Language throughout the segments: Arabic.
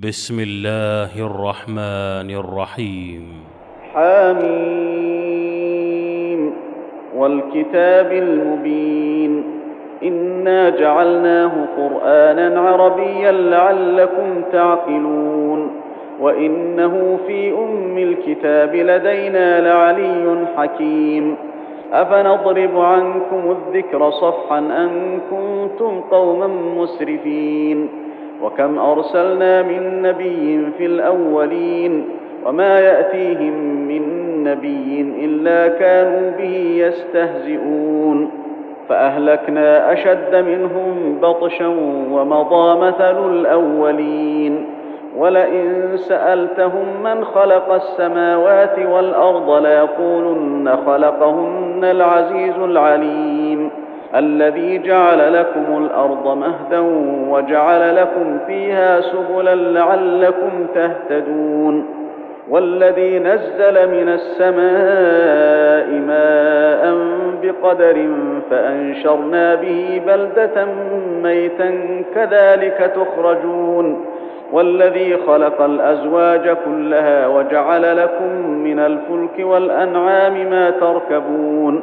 بسم الله الرحمن الرحيم. حاميم والكتاب المبين. إنا جعلناه قرآنا عربيا لعلكم تعقلون. وإنه في أم الكتاب لدينا لعلي حكيم. أفنضرب عنكم الذكر صفحا أن كنتم قوما مسرفين. وكم أرسلنا من نبي في الأولين وما يأتيهم من نبي إلا كانوا به يستهزئون فأهلكنا أشد منهم بطشا ومضى مثل الأولين ولئن سألتهم من خلق السماوات والأرض ليقولن خلقهن العزيز العليم الذي جعل لكم الأرض مهدا وجعل لكم فيها سبلا لعلكم تهتدون والذي نزل من السماء ماء بقدر فأنشرنا به بلدة ميتا كذلك تخرجون والذي خلق الأزواج كلها وجعل لكم من الفلك والأنعام ما تركبون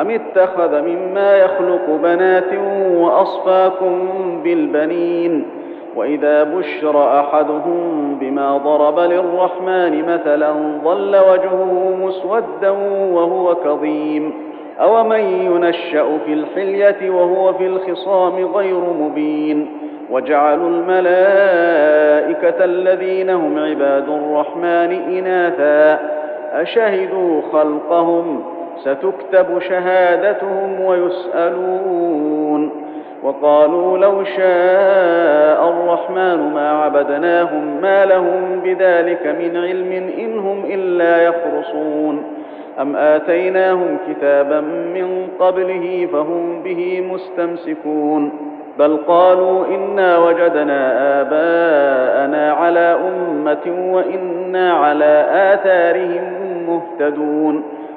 أم اتخذ مما يخلق بنات وأصفاكم بالبنين؟ وإذا بشر أحدهم بما ضرب للرحمن مثلا ظل وجهه مسودا وهو كظيم. أومن ينشأ في الحلية وهو في الخصام غير مبين؟ وجعلوا الملائكة الذين هم عباد الرحمن إناثا. أشهدوا خلقهم ستكتب شهادتهم ويسألون. وقالوا لو شاء الرحمن ما عبدناهم ما لهم بذلك من علم إن هم إلا يخرصون. أم آتيناهم كتابا من قبله فهم به مستمسكون. بل قالوا إنا وجدنا آباءنا على أمة وإنا على آثارهم مهتدون.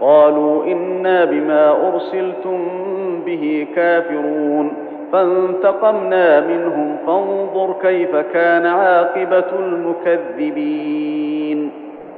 قالوا إنا بما أرسلتم به كافرون. فانتقمنا منهم فانظر كيف كان عاقبة المكذبين.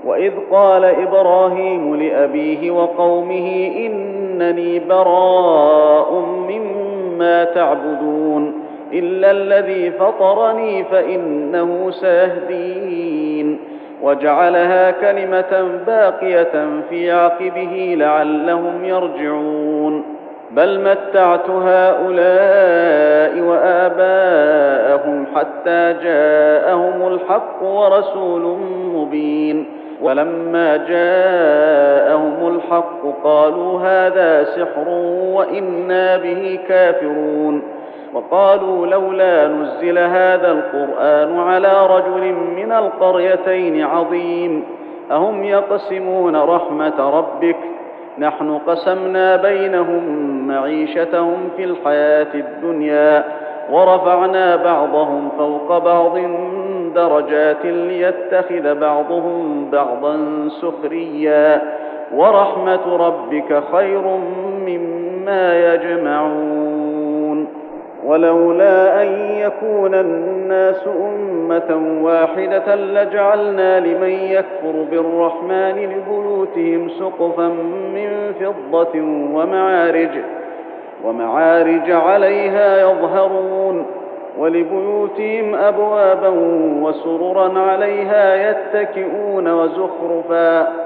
وإذ قال إبراهيم لأبيه وقومه إنني براء مما تعبدون. إلا الذي فطرني فإنه سيهدين. وجعلها كلمة باقية في عقبه لعلهم يرجعون. بل متعت هؤلاء وآباءهم حتى جاءهم الحق ورسول مبين. ولما جاءهم الحق قالوا هذا سحر وإنا به كافرون. وقالوا لولا نزل هذا القرآن على رجل من القريتين عظيم. أهم يقسمون رحمة ربك؟ نحن قسمنا بينهم معيشتهم في الحياة الدنيا ورفعنا بعضهم فوق بعض درجات ليتخذ بعضهم بعضا سخريا. ورحمة ربك خير مما يجمعون. ولولا أن يكون الناس أمة واحدة لجعلنا لمن يكفر بالرحمن لبيوتهم سقفا من فضة ومعارج ومعارج عليها يظهرون ولبيوتهم أبوابا وسررا عليها يتكئون وزخرفا.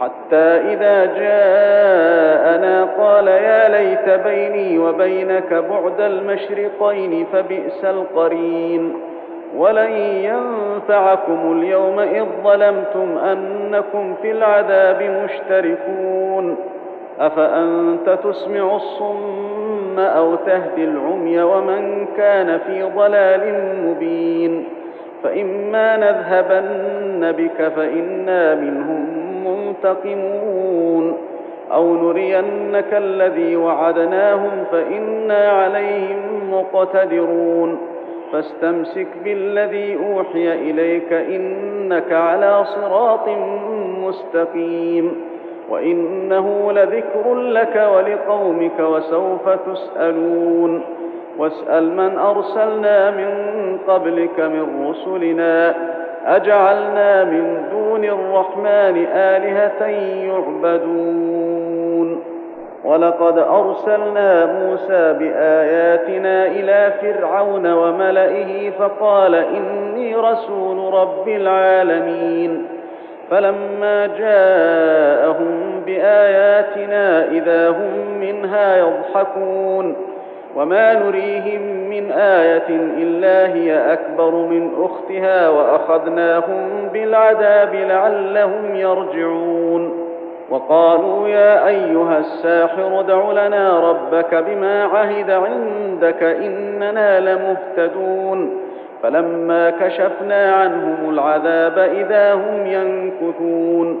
حتى إذا جاءنا قال يا ليت بيني وبينك بعد المشرقين فبئس القرين ولن ينفعكم اليوم إذ ظلمتم أنكم في العذاب مشتركون أفأنت تسمع الصم أو تهدي العمي ومن كان في ضلال مبين فإما نذهبن بك فإنا منهم منتقمون أو نرينك الذي وعدناهم فإنا عليهم مقتدرون فاستمسك بالذي أوحي إليك إنك على صراط مستقيم وإنه لذكر لك ولقومك وسوف تسألون واسأل من أرسلنا من قبلك من رسلنا أجعلنا من دون الرحمن آلهة يعبدون. ولقد أرسلنا موسى بآياتنا إلى فرعون وملئه فقال إني رسول رب العالمين. فلما جاءهم بآياتنا إذا هم منها يضحكون. وما نريهم من آية إلا هي أكبر من أختها وأخذناهم بالعذاب لعلهم يرجعون وقالوا يا أيها الساحر ادع لنا ربك بما عهد عندك إننا لمهتدون فلما كشفنا عنهم العذاب إذا هم ينكثون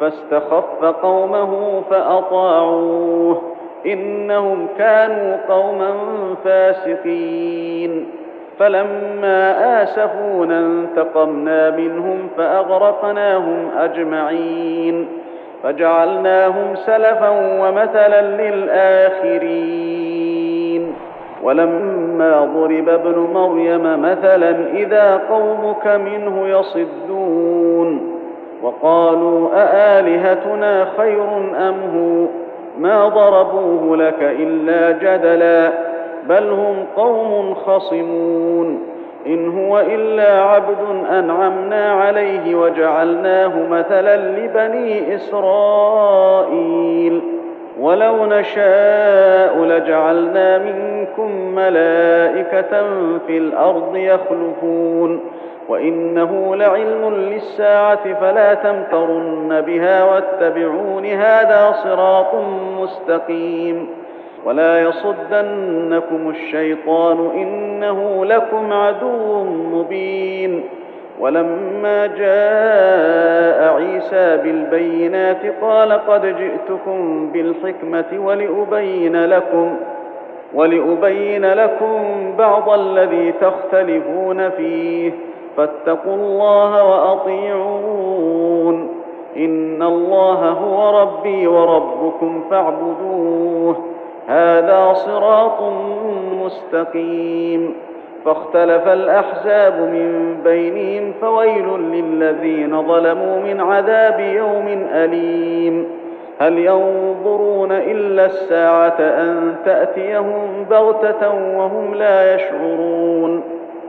فاستخف قومه فأطاعوه إنهم كانوا قوما فاسقين. فلما آسفونا انتقمنا منهم فأغرقناهم أجمعين. فجعلناهم سلفا ومثلا للآخرين. ولما ضرب ابن مريم مثلا إذا قومك منه يصدون. وقالوا أآلهتنا خير أم هو؟ ما ضربوه لك إلا جدلا بل هم قوم خصمون. إن هو إلا عبد أنعمنا عليه وجعلناه مثلا لبني إسرائيل. ولو نشاء لجعلنا منكم ملائكة في الأرض يخلفون. وإنه لعلم للساعة فلا تمترن بها واتبعون هذا صراط مستقيم. ولا يصدنكم الشيطان إنه لكم عدو مبين. ولما جاء عيسى بالبينات قال قد جئتكم بالحكمة ولأبين لكم ولأبين لكم بعض الذي تختلفون فيه. فاتقوا الله وأطيعون. إن الله هو ربي وربكم فاعبدوه. هذا صراط مستقيم. فاختلف الأحزاب من بينهم فويل للذين ظلموا من عذاب يوم أليم. هل ينظرون إلا الساعة أن تأتيهم بغتة وهم لا يشعرون.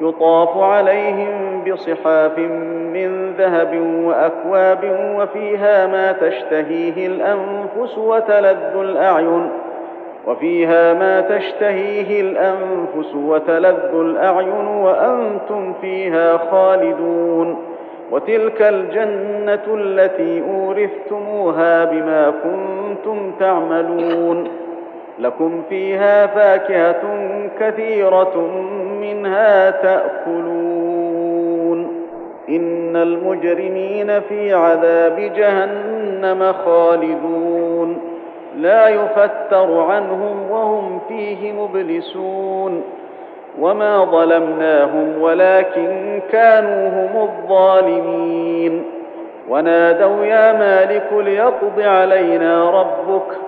يطاف عليهم بصحاف من ذهب وأكواب وفيها ما تشتهيه الأنفس وتلذ الأعين وفيها ما تشتهيه الأنفس وتلذ الأعين وأنتم فيها خالدون وتلك الجنة التي أورثتموها بما كنتم تعملون لكم فيها فاكهة كثيرة منها تأكلون. إن المجرمين في عذاب جهنم خالدون. لا يفتر عنهم وهم فيه مبلسون. وما ظلمناهم ولكن كانوا هم الظالمين. ونادوا يا مالك ليقض علينا ربك.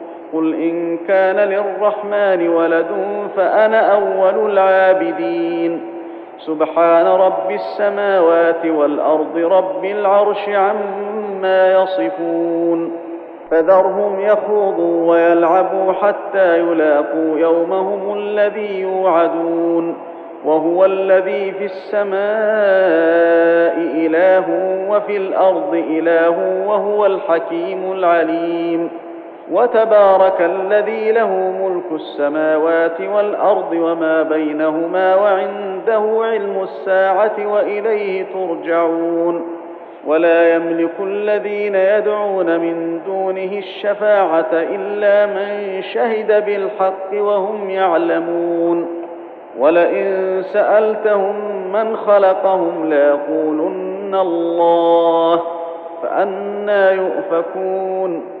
قل ان كان للرحمن ولد فانا اول العابدين سبحان رب السماوات والارض رب العرش عما يصفون فذرهم يخوضوا ويلعبوا حتى يلاقوا يومهم الذي يوعدون وهو الذي في السماء اله وفي الأرض اله وهو الحكيم العليم وتبارك الذي له ملك السماوات والأرض وما بينهما وعنده علم الساعة وإليه ترجعون. ولا يملك الذين يدعون من دونه الشفاعة إلا من شهد بالحق وهم يعلمون. ولئن سألتهم من خلقهم ليقولن الله فانى يؤفكون.